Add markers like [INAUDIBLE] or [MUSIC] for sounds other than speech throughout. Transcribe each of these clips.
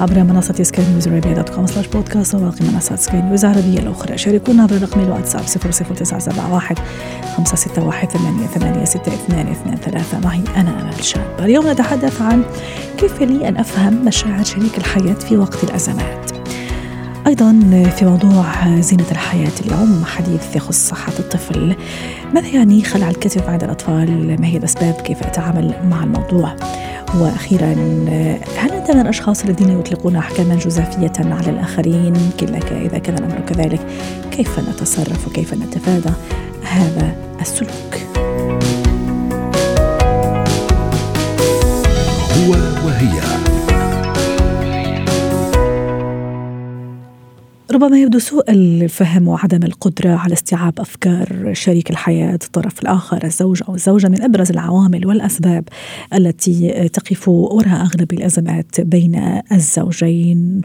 عبر منصة سكاي نيوز عربية dot com slash podcast وباقي منصات سكاي نيوز العربية الأخرى. شاركونا عبر رقم الواتساب 00971 561 88 622 ثلاثة. معي أنا أمل شاب. اليوم نتحدث عن كيف لي أن أفهم مشاعر شريك الحياة في وقت الأزمات. أيضا في موضوع زينة الحياة اليوم حديث يخص صحة الطفل. ماذا يعني خلع الكتف عند الأطفال؟ ما هي الأسباب؟ كيف أتعامل مع الموضوع؟ وأخيرا هل أنت من الأشخاص الذين يطلقون احكاما جزافية على الآخرين؟ كلك إذا كان الأمر كذلك كيف نتصرف وكيف نتفادى هذا السلوك؟ هو وهي. ربما يبدو سوء الفهم وعدم القدرة على استيعاب أفكار شريك الحياة الطرف الآخر الزوج أو الزوجة من أبرز العوامل والأسباب التي تقف وراء أغلب الأزمات بين الزوجين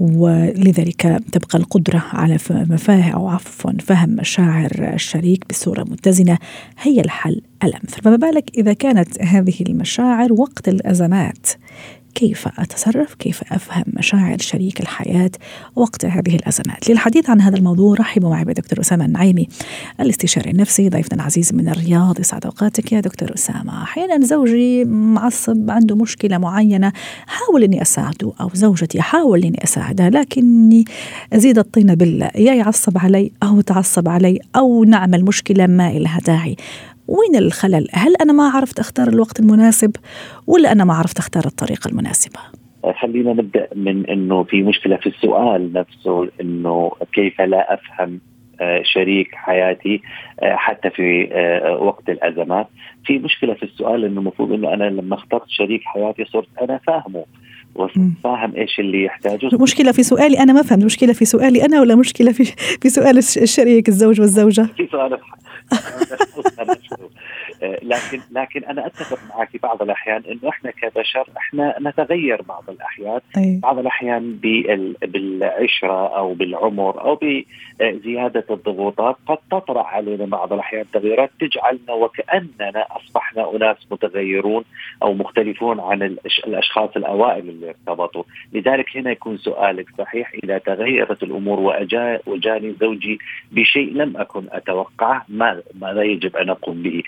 ولذلك تبقى القدرة على مفاهيم أو عفوا فهم مشاعر الشريك بصورة متزنة هي الحل الأمثل. فما بالك إذا كانت هذه المشاعر وقت الأزمات كيف أتصرف كيف أفهم مشاعر شريك الحياة وقت هذه الأزمات. للحديث عن هذا الموضوع رحبوا معي بدكتور أسامة النعيمي الاستشاري النفسي ضيفنا العزيز من الرياض. يسعد أوقاتك يا دكتور أسامة. أحيانا زوجي معصب عنده مشكلة معينة حاول أني أساعده أو زوجتي حاول أني أساعدها لكني أزيد الطين بالله يا يعصب علي أو تعصب علي أو نعمل مشكلة ما لها داعي. وين الخلل؟ هل أنا ما عرفت أختار الوقت المناسب ولا أنا ما عرفت أختار الطريقة المناسبة؟ خلينا نبدأ من أنه في مشكلة في السؤال نفسه أنه كيف لا أفهم شريك حياتي حتى في وقت الأزمات في مشكلة في السؤال إنه المفروض إنه أنا لما اخترت شريك حياتي صرت أنا فاهمه وفاهم إيش اللي يحتاجه. المشكلة في سؤالي أنا ما فهمت المشكلة في سؤالي أنا ولا مشكلة في في سؤال الشريك الزوج والزوجة؟ في سؤال [LAUGHS] لكن لكن أنا أتفق معك بعض الأحيان إنه إحنا كبشر إحنا نتغير بعض الأحيان أي. بعض الأحيان بالعشرة أو بالعمر أو بزيادة الضغوطات قد تطرأ علينا بعض الأحيان تغييرات تجعلنا وكأننا أصبحنا أناس متغيرون أو مختلفون عن الأشخاص الأوائل اللي ارتبطوا، لذلك هنا يكون سؤالك صحيح إذا تغيرت الأمور وجاني زوجي بشيء لم أكن أتوقعه ماذا يجب أن أقوم به؟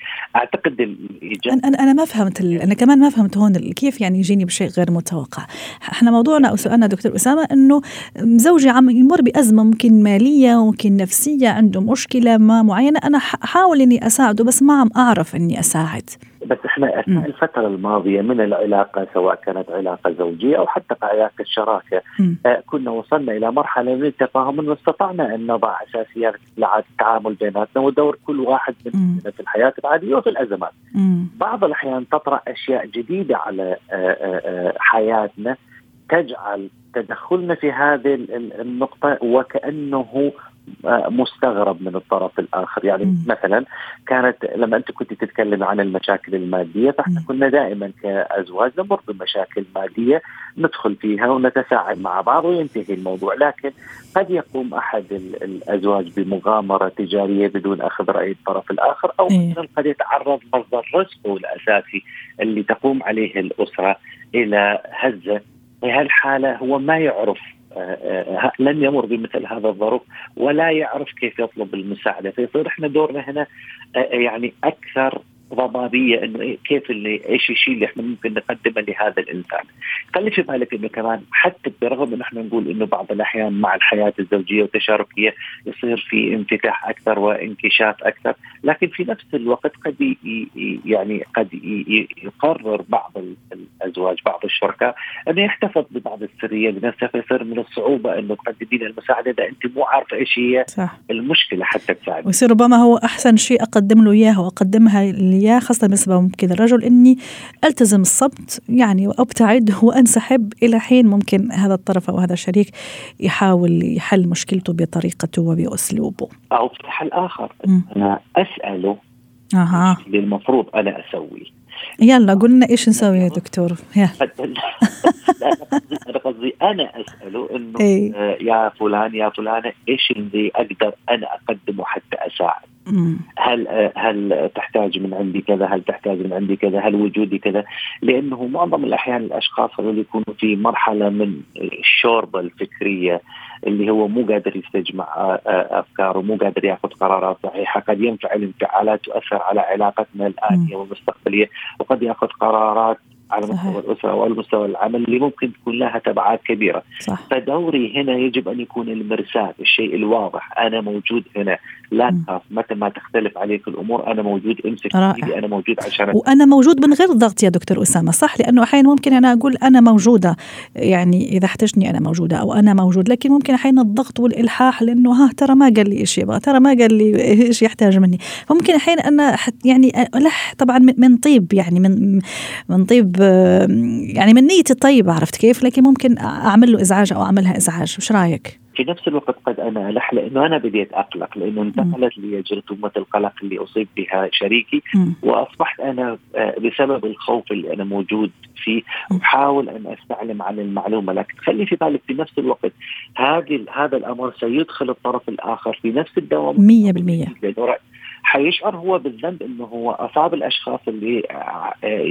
أعتقد الاجابه أنا أنا ما فهمت أنا كمان ما فهمت هون كيف يعني يجيني بشيء غير متوقع. إحنا موضوعنا أو سؤالنا دكتور أسامة إنه زوجي عم يمر بأزمة ممكن مالية ممكن نفسية عنده مشكلة ما معينة أنا حاول إني أساعده بس ما عم أعرف إني أساعد. بس إحنا أثناء الفترة الماضية من العلاقة سواء كانت علاقة زوجية أو حتى علاقة شراكة آه كنا وصلنا إلى مرحلة من التفاهم انه استطعنا أن نضع أساسيات التعامل بيناتنا ودور كل واحد مننا في الحياة العادية وفي الأزمات. مم. بعض الأحيان تطرأ أشياء جديدة على آآ آآ حياتنا تجعل تدخلنا في هذه النقطة وكأنه مستغرب من الطرف الآخر. يعني مم. مثلا كانت لما أنت كنت تتكلم عن المشاكل المادية فإحنا كنا دائما كأزواج نمر بمشاكل مادية ندخل فيها ونتساعد مع بعض وينتهي الموضوع. لكن قد يقوم أحد الأزواج بمغامرة تجارية بدون أخذ رأي الطرف الآخر أو مثلا قد يتعرض مصدر رزقه الأساسي اللي تقوم عليه الأسرة إلى هزة. في هالحاله هو ما يعرف لن يمر بمثل هذا الظرف ولا يعرف كيف يطلب المساعدة. فيصير إحنا دورنا هنا يعني أكثر ضبابيه إنه كيف اللي إيش الشيء اللي إحنا ممكن نقدمه لهذا الإنسان. خلي في بالك إنه كمان حتى برغم انه إحنا نقول إنه بعض الأحيان مع الحياة الزوجية والتشاركيه يصير في انفتاح أكثر وانكشاف أكثر، لكن في نفس الوقت قد يعني قد يقرر بعض الأزواج بعض الشركاء إنه يحتفظ ببعض السرية بنفسه فيصير من الصعوبة إنه تقدمين المساعدة إذا أنت مو عارفة إيش هي صح. المشكلة حتى تساعد. ويصير ربما هو أحسن شيء أقدم له اياه وأقدمها هي خاصة بالنسبة ممكن الرجل إني ألتزم الصمت يعني وأبتعد وأنسحب إلى حين ممكن هذا الطرف أو هذا الشريك يحاول يحل مشكلته بطريقته وبأسلوبه. أو في حل آخر م. أنا أسأله أها. اللي المفروض أنا أسويه. يلا قلنا إيش نسوي يا دكتور يا [LAUGHS] أنا قصدي أنا أسأله إنه إيه؟ يا فلان يا فلانة إيش اللي أقدر أنا أقدمه حتى أساعد هل هل تحتاج من عندي كذا؟ هل تحتاج من عندي كذا؟ هل وجودي كذا؟ لأنه معظم الأحيان الأشخاص اللي يكونوا في مرحلة من الشوربة الفكرية اللي هو مو قادر يستجمع افكاره، مو قادر ياخذ قرارات صحيحة، قد ينفعل انفعالات تؤثر على علاقتنا الآتية والمستقبلية، وقد ياخذ قرارات على مستوى الأسرة أو مستوى العمل اللي ممكن تكون لها تبعات كبيرة. صح. فدوري هنا يجب أن يكون المرساه الشيء الواضح. أنا موجود هنا. لا تخاف. متى ما تختلف عليك الأمور أنا موجود. امسك أنا موجود عشان وأنا موجود من غير ضغط يا دكتور أسامة صح؟ لأنه أحيانا ممكن أنا أقول أنا موجودة. يعني إذا احتجني أنا موجودة أو أنا موجود. لكن ممكن أحيانا الضغط والإلحاح لأنه ها ترى ما قال لي إيش يبغى ترى ما قال لي إيش يحتاج مني. فممكن أحيانا أنا يعني ألح طبعا من طيب يعني من من طيب يعني من نيتي الطيبه عرفت كيف؟ لكن ممكن أعمل له إزعاج أو أعملها إزعاج وش رأيك؟ في نفس الوقت قد أنا ألح لأنه أنا بديت أقلق لأنه انتقلت لي جرثومة القلق اللي أصيب بها شريكي م. وأصبحت أنا بسبب الخوف اللي أنا موجود فيه أحاول أن أستعلم عن المعلومة لكن خلي في بالك في نفس الوقت هذه هذا الأمر سيدخل الطرف الآخر في نفس الدوام. 100% حيشعر هو بالذنب انه هو أصاب الأشخاص اللي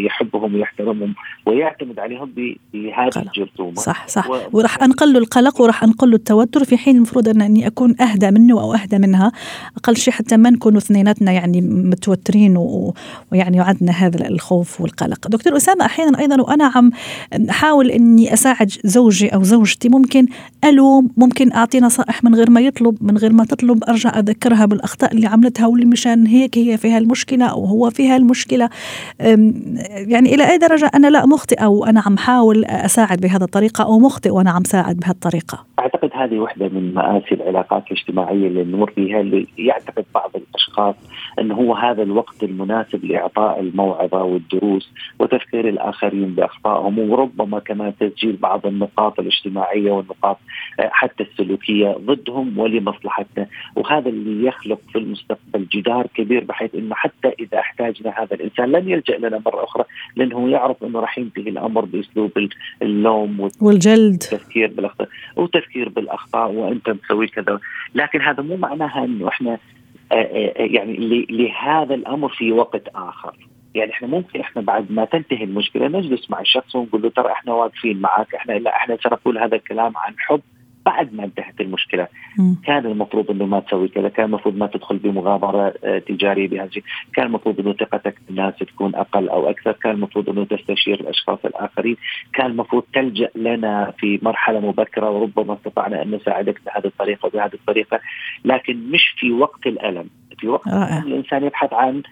يحبهم ويحترمهم ويعتمد عليهم بهذه الجرثومة. صح صح. و... وراح أنقل له القلق وراح أنقل له التوتر في حين المفروض أن أني أكون أهدى منه أو أهدى منها. أقل شيء حتى ما نكونوا اثنيناتنا يعني متوترين و... ويعني عندنا هذا الخوف والقلق. دكتور أسامة أحيانا أيضا وأنا عم أحاول إني أساعد زوجي أو زوجتي. ممكن ألوم ممكن أعطي نصائح من غير ما يطلب من غير ما تطلب. أرجع أذكرها بالأخطاء اللي عملتها واللي مش عشان هيك هي فيها المشكلة أو هو فيها المشكلة. يعني إلى أي درجة أنا لا مخطئة أو أنا عم حاول أساعد بهذا الطريقة أو مخطئ وأنا عم ساعد بهالطريقة أعتقد هذه واحدة من مآسي العلاقات الاجتماعية اللي نمر فيها اللي يعتقد بعض الأشخاص أنه هو هذا الوقت المناسب لإعطاء الموعظة والدروس وتذكير الآخرين بأخطائهم وربما كمان تسجيل بعض النقاط الاجتماعية والنقاط آه، حتى السلوكية ضدهم ولمصلحتنا. وهذا اللي يخلق في المستقبل جدار كبير بحيث إنه حتى إذا احتاجنا هذا الإنسان لن يلجأ لنا مرة أخرى لأنه يعرف إنه راح ينتهي الأمر بأسلوب اللوم والجلد. والتفكير بالأخطاء. والتفكير بالأخطاء وأنت مسوي كذا. لكن هذا مو معناها إنه إحنا آه، آه، يعني لهذا الأمر في وقت آخر. يعني إحنا ممكن إحنا بعد ما تنتهي المشكلة نجلس مع الشخص ونقول له ترى إحنا واقفين معك إحنا لا إحنا سنقول هذا الكلام عن حب. بعد ما انتهت المشكلة. م. كان المفروض إنه ما تسوي كذا كان المفروض ما تدخل بمغامرة آه، تجارية بهذا كان المفروض إنه ثقتك بالناس تكون أقل أو أكثر. كان المفروض إنه تستشير الأشخاص الآخرين. كان المفروض تلجأ لنا في مرحلة مبكرة وربما استطعنا أن نساعدك بهذه الطريقة وبهذه الطريقة. لكن مش في وقت الألم. في وقت رائع. الإنسان يبحث عن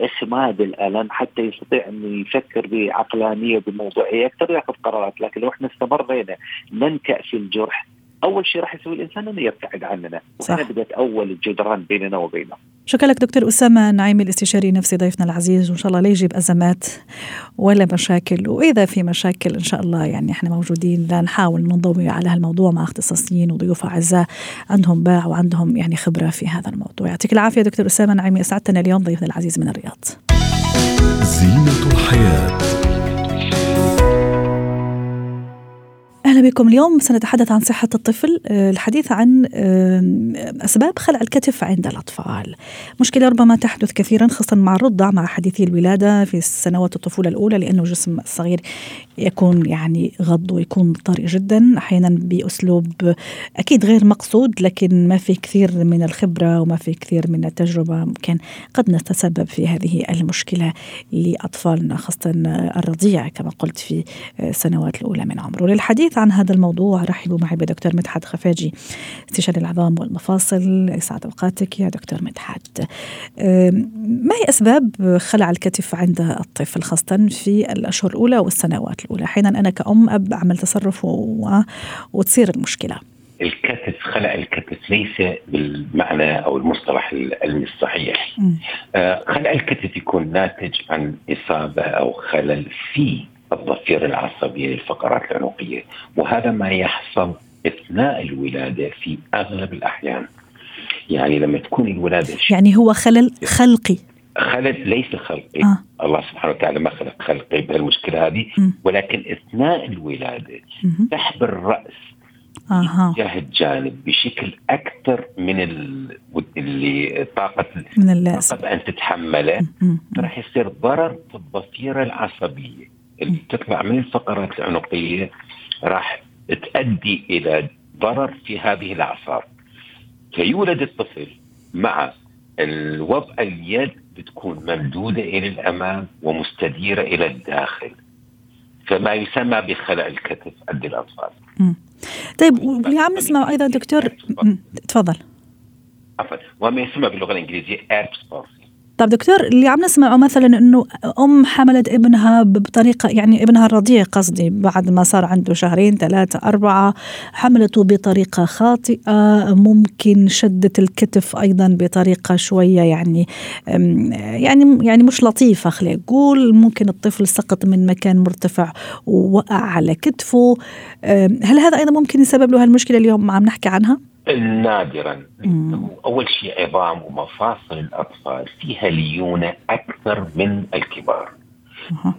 اخماد الالم حتى يستطيع انه يفكر بعقلانية بموضوعيه يقدر يأخذ قرارات لكن لو إحنا استمرينا ننكأ في الجرح أول شيء راح يسوي الإنسان أنه يبتعد عننا. وهنا بدأت أول الجدران بيننا وبينه. شكرا لك دكتور أسامة نعيم الاستشاري النفسي ضيفنا العزيز وإن شاء الله لا يجيب أزمات ولا مشاكل وإذا في مشاكل إن شاء الله يعني إحنا موجودين لنحاول ننضوي على هالموضوع مع اختصاصيين وضيوف أعزاء عندهم باع وعندهم يعني خبرة في هذا الموضوع. يعطيك العافية دكتور أسامة نعيمي أسعدتنا اليوم ضيفنا العزيز من الرياض. زينة الحياة. أهلا بكم اليوم. سنتحدث عن صحة الطفل آه، الحديث عن أسباب خلع الكتف عند الأطفال. مشكلة ربما تحدث كثيرا خاصة مع الرضع مع حديثي الولادة في سنوات الطفولة الأولى لأنه الجسم الصغير يكون يعني غض ويكون طري جدا أحيانا بأسلوب أكيد غير مقصود لكن ما في كثير من الخبرة وما في كثير من التجربة ممكن قد نتسبب في هذه المشكلة لأطفالنا خاصة الرضيع كما قلت في السنوات الأولى من عمره. للحديث عن هذا الموضوع رحبوا معي بدكتور مدحت خفاجي استشاري العظام والمفاصل يسعد أوقاتك يا دكتور مدحت. ما هي أسباب خلع الكتف عند الطفل خاصة في الأشهر الأولى والسنوات الأولى؟ أحيانا أنا كأم أب أعمل تصرف و... وتصير المشكلة. الكتف خلع الكتف ليس بالمعنى أو المصطلح العلمي الصحيح. آه خلع الكتف يكون ناتج عن إصابة أو خلل في الضفيره العصبيه للفقرات العنقية وهذا ما يحصل أثناء الولادة في أغلب الأحيان. يعني لما تكون الولادة يعني هو خلل خلقي. خلل ليس خلقي. آه. الله سبحانه وتعالى ما خلق خلقي بهالمشكلة هذه ولكن أثناء الولادة سحب الرأس آه. اتجاه الجانب بشكل أكثر من اللي طاقه من اللازم طاقة أن تتحمله. راح يصير ضرر في الضفيرة العصبية. اللي تطلع من الفقرات العنقية راح تؤدي إلى ضرر في هذه الأعصاب. فيولد الطفل مع الوضع اليد بتكون ممدودة إلى الأمام ومستديرة إلى الداخل. فما يسمى بخلع الكتف عند الأطفال. طيب واللي عم نسمع أيضا دكتور تفضل. عفوا. وما يسمى باللغة الإنجليزية ايربس طيب دكتور اللي عم نسمعه مثلا إنه أم حملت ابنها بطريقة يعني ابنها الرضيع قصدي بعد ما صار عنده شهرين ثلاثة أربعة حملته بطريقة خاطئة ممكن شدت الكتف أيضا بطريقة شوية يعني يعني يعني مش لطيفة خلينا نقول ممكن الطفل سقط من مكان مرتفع ووقع على كتفه هل هذا أيضا ممكن يسبب له هالمشكلة اليوم عم نحكي عنها؟ نادرا. أول شيء عظام ومفاصل الأطفال فيها ليونة أكثر من الكبار.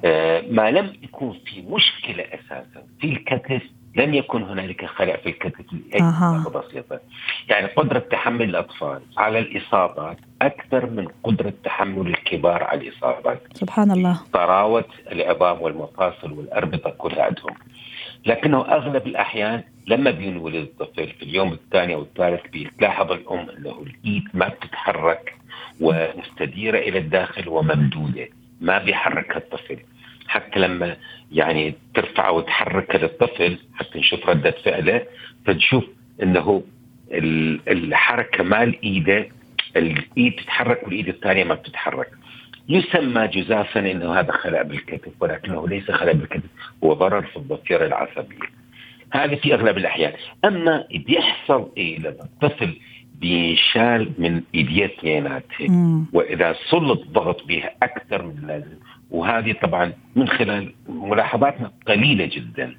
آه ما لم يكون في مشكلة أساسا في الكتف لن يكون هنالك خلع في الكتف أه. بسيطة. يعني قدرة تحمل الأطفال على الإصابات أكثر من قدرة تحمل الكبار على الإصابات. سبحان الله. طراوة العظام والمفاصل والأربطة كلها عندهم. لكنه أغلب الأحيان لما بينولد الطفل في اليوم الثاني أو الثالث بتلاحظ الأم إنه الإيد ما بتتحرك ومستديرة إلى الداخل وممدودة ما بيحركها الطفل. حتى لما يعني ترفع وتحرك للطفل حتى نشوف ردة فعله فنشوف إنه الحركة مال إيده الإيد تتحرك والإيد الثانية ما بتتحرك. يسمى جزافا إنه هذا خلع بالكتف ولكنه ليس خلع بالكتف هو ضرر في الضفيره العصبيه. هذا في أغلب الأحيان، أما بيحصل إيه لما الطفل بينشال من ايديه اثنيناتهم وإذا سلط ضغط بها أكثر من اللازم وهذه طبعا من خلال ملاحظاتنا قليلة جدا.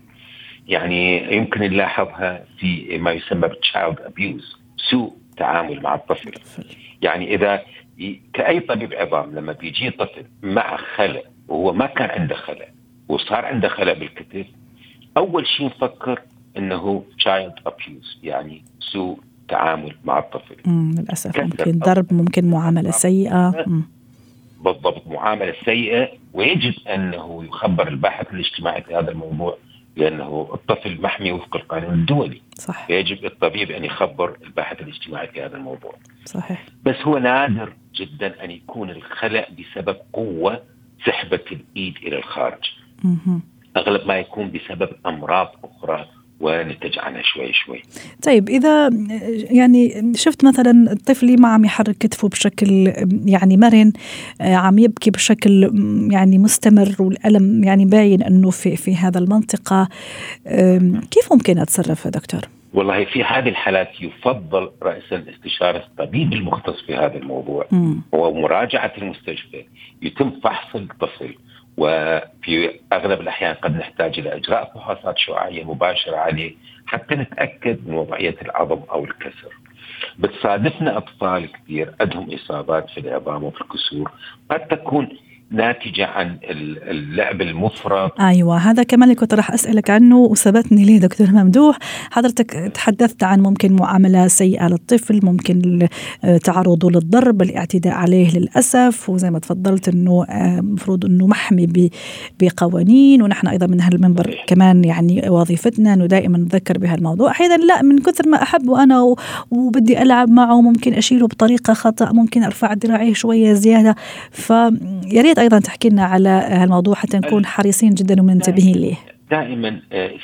يعني يمكن نلاحظها في ما يسمى بال child abuse سوء تعامل مع الطفل. يعني إذا كأي طبيب عظام لما بيجي طفل مع خلع وهو ما كان عنده خلع وصار عنده خلع بالكتف أول شيء نفكر إنه child abuse يعني سوء تعامل مع الطفل. للأسف ممكن ضرب ممكن معاملة سيئة. بالضبط معاملة سيئة ويجب أنه يخبر الباحث الاجتماعي في هذا الموضوع لأنه الطفل محمي وفق القانون الدولي. صح فيجب الطبيب أن يخبر الباحث الاجتماعي في هذا الموضوع. صحيح. بس هو نادر جدا أن يكون الخلع بسبب قوة سحبة الإيد إلى الخارج. مه. أغلب ما يكون بسبب أمراض أخرى ونتج عنها شوي شوي. طيب إذا يعني شفت مثلا طفلي ما عم يحرك كتفه بشكل يعني مرن عم يبكي بشكل يعني مستمر والألم يعني باين أنه في, في هذا المنطقة كيف ممكن أتصرف يا دكتور؟ والله في هذه الحالات يفضل رأسا استشارة الطبيب المختص في هذا الموضوع. ومراجعة المستشفى يتم فحص الطفل. وفي أغلب الأحيان قد نحتاج إلى إجراء فحوصات شعاعيه مباشرة عليه حتى نتأكد من وضعية العظم أو الكسر. بتصادفنا أطفال كثير عندهم إصابات في العظام وفي الكسور قد تكون ناتجة عن اللعب المفرط. أيوة هذا كمان اللي كنت راح أسألك عنه وثبتني ليه دكتور ممدوح. حضرتك تحدثت عن ممكن معاملة سيئة للطفل ممكن تعرضه للضرب الاعتداء عليه للأسف وزي ما تفضلت أنه المفروض أنه محمي بقوانين ونحن أيضا من هالمنبر كمان يعني وظيفتنا أنه دائما نذكر بهالموضوع. أحيانا لا من كثر ما أحبه أنا وبدي ألعب معه ممكن أشيله بطريقة خطأ ممكن أرفع ذراعيه شوية زيادة. فيا ريت أيضا تحكي لنا على هالموضوع حتى نكون حريصين جدا ومنتبهين ليه. دائما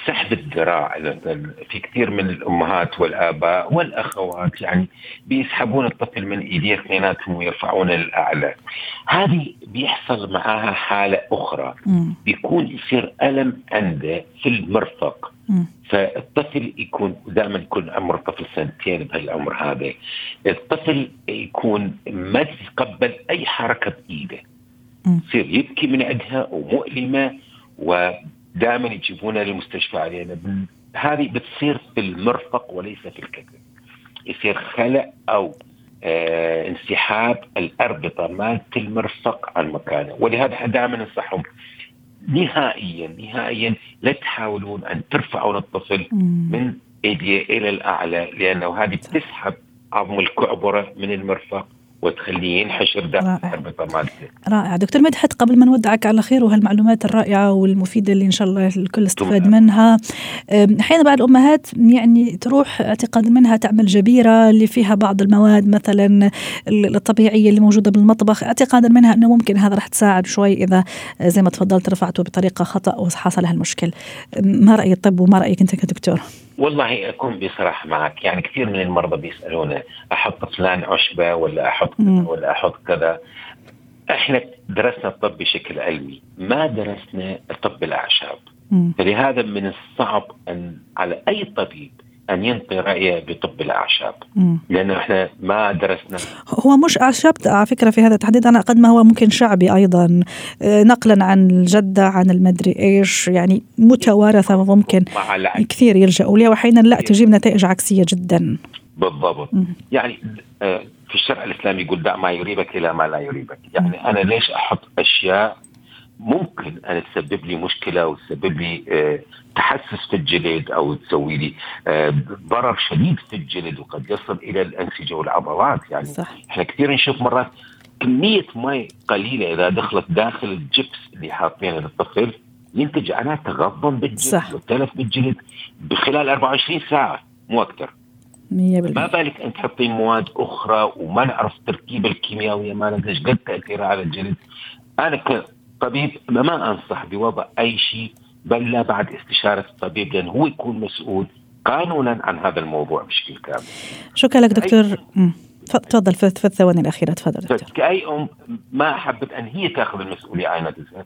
سحب الذراع في كثير من الأمهات والآباء والأخوات يعني بيسحبون الطفل من إيديه اثنيناتهم ويرفعونه للأعلى. هذه بيحصل معها حالة أخرى. بيكون يصير ألم عنده في المرفق. فالطفل يكون دائما يكون عمر الطفل سنتين بهالعمر هذا. الطفل يكون ما يتقبل أي حركة بإيده. يصير يبكي من عندها ومؤلمة ودائما يجيبونه للمستشفى علينا. هذه بتصير في المرفق وليس في الكتف. يصير خلع أو آه انسحاب الأربطة مالت المرفق عن مكانه. ولهذا دائما ننصحهم نهائيا نهائيا لا تحاولون أن ترفعون الطفل من إيديه إلى الأعلى لأنه هذه بتسحب عظم الكعبرة من المرفق. وتخليه ينحشر داخل الرابطه مالته. رائع، دكتور مدحت قبل ما نودعك على خير وهالمعلومات الرائعة والمفيدة اللي إن شاء الله الكل استفاد منها. أحيانا بعض الأمهات يعني تروح اعتقاد منها تعمل جبيرة اللي فيها بعض المواد مثلا الطبيعية اللي موجودة بالمطبخ، اعتقادا منها إنه ممكن هذا راح تساعد شوي إذا زي ما تفضلت رفعته بطريقة خطأ وحصل هالمشكل. ما راي الطب وما رأيك أنت كدكتور؟ والله أكون بصراحة معك يعني كثير من المرضى بيسألونا أحط فلان عشبة ولا أحط كذا ولا أحط كذا. إحنا درسنا الطب بشكل علمي ما درسنا طب الأعشاب. فلهذا من الصعب أن على أي طبيب أن ينطي رأيه بطب الأعشاب. لأنه إحنا ما درسنا. هو مش أعشاب على فكرة في هذا التحديد أنا قد ما هو ممكن شعبي أيضا. آه، نقلا عن الجدة عن المدري إيش يعني متوارثة وممكن كثير يلجأوا لها واحيانا لا تجيب نتائج عكسية جدا. بالضبط. يعني آه، في الشرع الإسلامي يقول دع ما يريبك إلى ما لا يريبك يعني أنا ليش أحط أشياء ممكن أن تسبب لي مشكلة وتسبب لي آه، تحسس في الجلد أو تسوي لي آه، ضرر شديد في الجلد وقد يصل إلى الأنسجة والعضلات يعني صح. إحنا كثير نشوف مرات كمية ماء قليلة إذا دخلت داخل الجبس اللي حاطينه للطفل ينتج عنها تغضن بالجلد صح. وتلف بالجلد بخلال 24 ساعة مو أكثر 100% ما بالك انت تحطين مواد أخرى وما نعرف التركيبه الكيميائيه مالها إيش قد تاثيرها على الجلد؟ أنا طبيب ما أنصح بوضع أي شيء بل لا بعد استشارة الطبيب لأنه هو يكون مسؤول قانونا عن هذا الموضوع بشكل كامل. شكرا لك دكتور. تفضل في الثواني الأخيرة. تفضل دكتور. كأي أم ما حبت أن هي تأخذ المسؤولية عن نفسها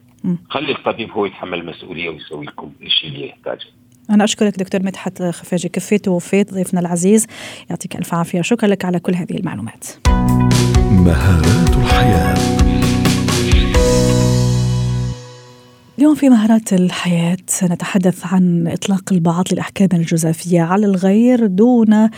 خلي الطبيب هو يتحمل المسؤولية ويسوي لكم الشيء اللي يحتاجه. أنا أشكرك دكتور مدحت خفاجي كفيت ووفيت ضيفنا العزيز. يعطيك ألف عافية. شكرا لك على كل هذه المعلومات. مهارات الحياة. اليوم في مهارات الحياة سنتحدث عن إطلاق البعض للأحكام الجزافية على الغير دون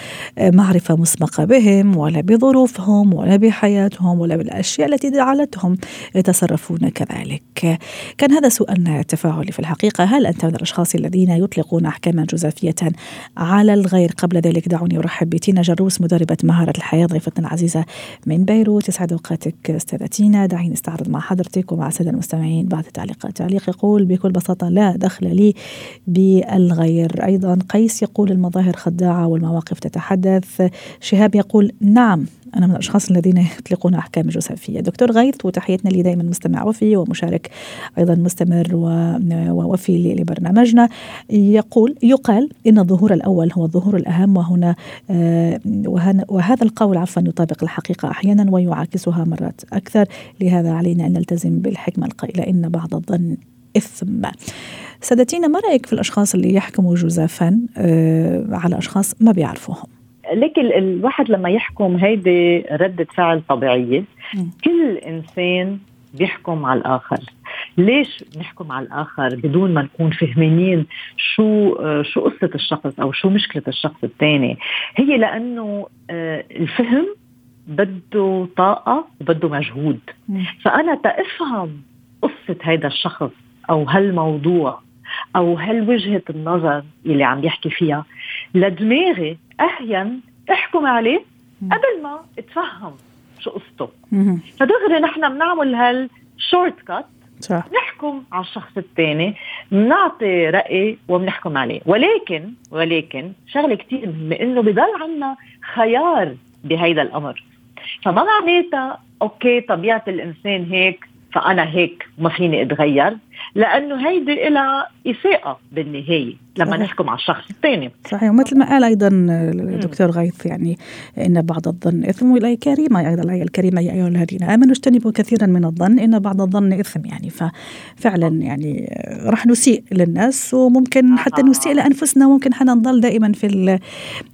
معرفة مسبقة بهم ولا بظروفهم ولا بحياتهم ولا بالأشياء التي جعلتهم يتصرفون كذلك. كان هذا سؤالنا التفاعلي في الحقيقة. هل أنت من الأشخاص الذين يطلقون أحكاما جزافية على الغير؟ قبل ذلك دعوني أرحب بتينا جروس مدربة مهارة الحياة ضيفتنا العزيزة من بيروت. يسعد أوقاتك أستاذة تينا. دعيني نستعرض مع حضرتك ومع السادة المستمعين بعض التعليقات تعليق يقول بكل بساطة لا دخل لي بالغير. أيضا قيس يقول المظاهر خداعة والمواقف تتحدث. شهاب يقول نعم أنا من الأشخاص الذين يطلقون أحكام الجزافية دكتور غيث وتحياتنا لي دائما مستمع وفي ومشارك أيضا مستمر ووفي لبرنامجنا. يقول يقال إن الظهور الأول هو الظهور الأهم وهنا آه، وهذا القول عفوا يطابق الحقيقة أحيانا ويعاكسها مرات أكثر. لهذا علينا أن نلتزم بالحكمة القائلة إن بعض الظن إثم. سادتينا ما رأيك في الأشخاص اللي يحكموا جزافا آه، على أشخاص ما بيعرفوهم؟ لكن الواحد لما يحكم هيدي ردة فعل طبيعية. كل إنسان بيحكم على الآخر. ليش نحكم على الآخر بدون ما نكون فهمانين شو آه، شو قصة الشخص أو شو مشكلة الشخص الثاني؟ هي لأنه آه، الفهم بده طاقة وبده مجهود. فأنا تأفهم قصة هذا الشخص أو هالموضوع أو هالوجهة النظر اللي عم يحكي فيها. لدماغي اهين أحكم عليه قبل ما أتفهم شو قصته. فدغري نحن بنعمل هال shortcut صح. نحكم على الشخص الثاني بنعطي رأي وبنحكم عليه. ولكن ولكن شغلة كثير مهمة إنه بضل عنا خيار بهيدا الأمر. فما معناتها okay طبيعة الإنسان هيك فأنا هيك ما فيني أتغير. لأنه هيدي لها اساءه بالنهاية لما صحيح. نحكم على الشخص الثاني. صحيح. ومثل ما قال أيضا الدكتور غيث يعني إن بعض الظن إثم والايه كريمة. أيضا الآية الكريمة يا أيها الذين آمنوا اجتنبوا كثيرا من الظن إن بعض الظن إثم. يعني ففعلا يعني راح نسيء للناس وممكن حتى نسيء لأنفسنا. وممكن حنا نضل دائما في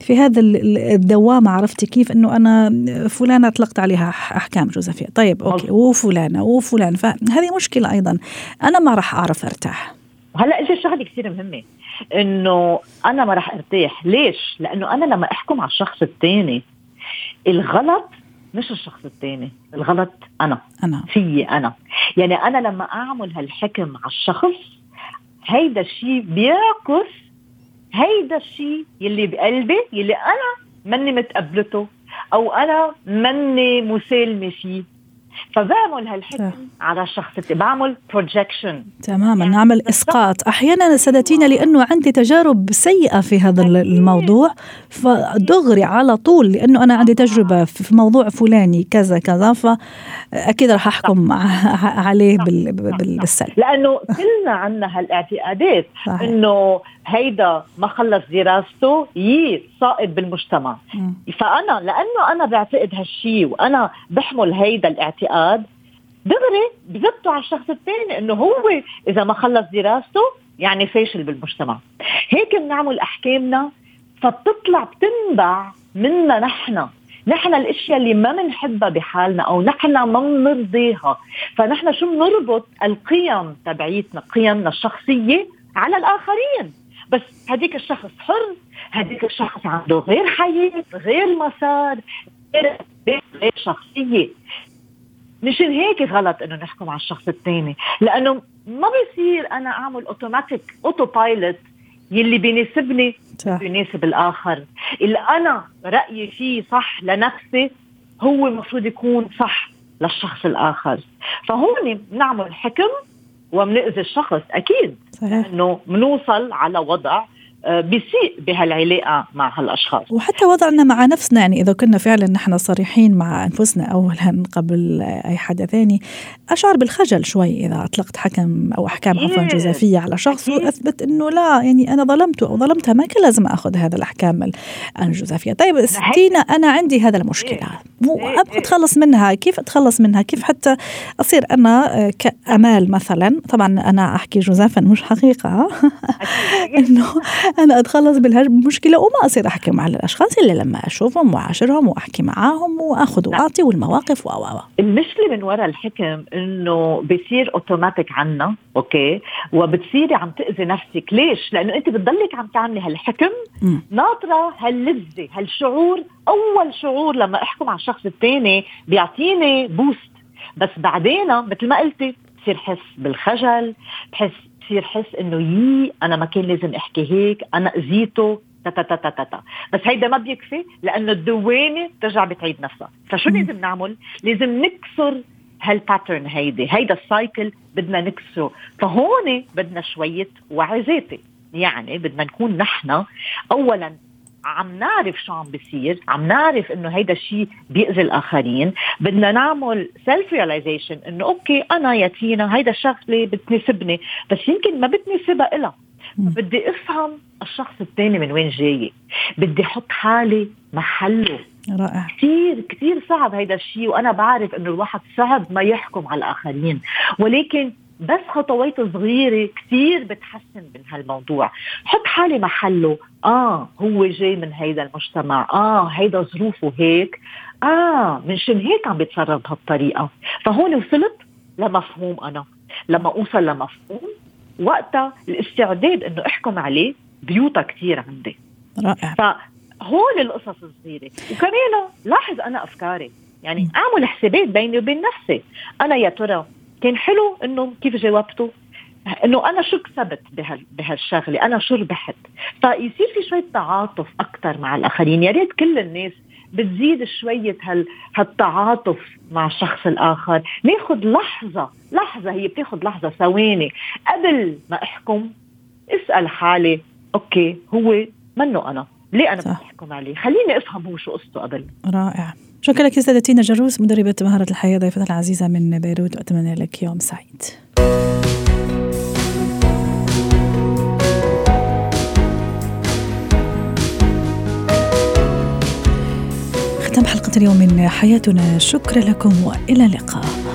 في هذا الدوامة. عرفتي كيف؟ إنه أنا فلانة أطلقت عليها أحكام جوزفية. طيب أوكي. وفلانة وفلان فهذه مشكلة أيضا. أنا ما راح أعرف أرتاح. هلا اجى شغلة كثير مهمة. إنه أنا ما راح أرتاح. ليش؟ لأنه أنا لما أحكم على الشخص الثاني الغلط مش الشخص الثاني الغلط أنا. أنا. فيي أنا. يعني أنا لما أعمل هالحكم على الشخص هيدا الشيء بيعكس هيدا الشيء يلي بقلبي يلي أنا مني متقبلته أو أنا مني مسالمة فيه. فبعمل هالحكم على الشخص بعمل بروجكشن تماما. يعني نعمل إسقاط. أحيانا سادتينا لأنه عندي تجارب سيئة في هذا الموضوع فدغري على طول لأنه أنا عندي تجربة في موضوع فلاني كذا كذا فأكيد راح أحكم [LAUGHS] عليه بالسلب. لأنه كلنا عندنا هالإعتقادات إنه هيدا ما خلص دراسته يي ساقط بالمجتمع. م. فأنا لأنه أنا بعتقد هالشيء وأنا بحمل هيدا الاعتقاد دغري بزبطه على الشخص الثاني إنه هو إذا ما خلص دراسته يعني فاشل بالمجتمع. هيك بنعمل أحكامنا فبتطلع بتنبع منا نحن. نحن الأشياء اللي ما بنحبها بحالنا أو نحن ما بنرضيها فنحن شو بنربط القيم تبعيتنا قيمنا الشخصية على الآخرين. بس هديك الشخص حر هديك الشخص عنده غير حياة غير مسار غير, غير شخصية. مشان هيك غلط إنه نحكم على الشخص الثاني. لأنه ما بيصير أنا أعمل automatic autopilot يلي بيناسبني. بيناسب الآخر. اللي أنا رأيي فيه صح لنفسي هو المفروض يكون صح للشخص الآخر. فهون بنعمل حكم وبنأذي الشخص أكيد صحيح. انه بنوصل على وضع بيسيء بهالعلاقة مع هالأشخاص. وحتى وضعنا مع نفسنا يعني إذا كنا فعلا نحن صريحين مع أنفسنا اولا قبل أي حدا ثاني أشعر بالخجل شوي إذا أطلقت حكم أو أحكام عفوا جزافية على شخص وأثبت إنه لا يعني أنا ظلمته أو ظلمتها ما كان لازم أخذ هذا الأحكام الجزافية. طيب ستينا أنا عندي هذا المشكلة. أبغى أتخلص منها كيف أتخلص منها؟ كيف حتى أصير أنا كأمال مثلا؟ طبعا أنا أحكي جزافا مش حقيقة. [LAUGHS] إنه أنا أتخلص بالمشكلة وما أصير احكي مع الأشخاص إلا لما أشوفهم وأعاشرهم وأحكي معاهم وأخذ وأعطي والمواقف و المشكلة من وراء الحكم إنه بصير اوتوماتيك عنا okay؟ وبتصيري عم تأذي نفسك. ليش؟ لأنه أنت بتضلك عم تعملي هالحكم ناطرة هاللذة هالشعور. أول شعور لما أحكم على الشخص الثاني بيعطيني boost بس بعدين مثل ما قلتي بصير حس بالخجل بحس بصير حس إنه يي أنا ما كان لازم أحكي هيك أنا أذيته تا تا تا تا تا بس هيدا ما بيكفي لأنه الدوامه بترجع بتعيد نفسها. فشو لازم نعمل؟ لازم نكسر هال pattern هيدي. هيدا ال cycle بدنا نكسره. فهون بدنا شوية وعي ذاتي يعني بدنا نكون نحن اولا عم نعرف شو عم بيصير عم نعرف إنه هيدا الشيء بيأذي الآخرين. بدنا نعمل self realization إنه okay أنا يا تينا هيدا الشغلة بتناسبني بس يمكن ما بتناسبها إلها. بدي أفهم الشخص الثاني من وين جاي. بدي أحط حالي محله. رائع. كثير كثير صعب هيدا الشيء وأنا بعرف إنه الواحد صعب ما يحكم على الآخرين. ولكن بس خطوات صغيرة كثير بتحسن من هالموضوع. حط حالي محله. آه هو جاي من هيدا المجتمع. آه هيدا ظروفه هيك. آه منشان هيك عم بيتصرف بهالطريقة. فهون وصلت لمفهوم أنا. لما أوصل لمفهوم وقتها الاستعداد إنه أحكم عليه بيوتا كثير عندي. رائع. فهول القصص الصغيره وكمان لاحظ أنا أفكاري. يعني أعمل حسابات بيني وبين نفسي. أنا يا ترى كان حلو إنه كيف جاوبته إنه أنا شو كسبت بهال بهالشغلة؟ أنا شو ربحت؟ فيصير في شوية تعاطف أكثر مع الآخرين. يا ريت كل الناس بتزيد شوية هال هالتعاطف مع الشخص الآخر. ناخد لحظة لحظة هي بتاخد لحظة ثواني. قبل ما أحكم اسأل حالي أوكي هو منه أنا. ليه أنا بدي أحكم عليه؟ خليني أفهم هو شو قصته قبل. رائع. شكرا لك سادتي تينا جروس مدربة مهارة الحياة ضيفتنا العزيزة من بيروت وأتمنى لك يوم سعيد. ختم حلقة اليوم من حياتنا. شكرا لكم وإلى اللقاء.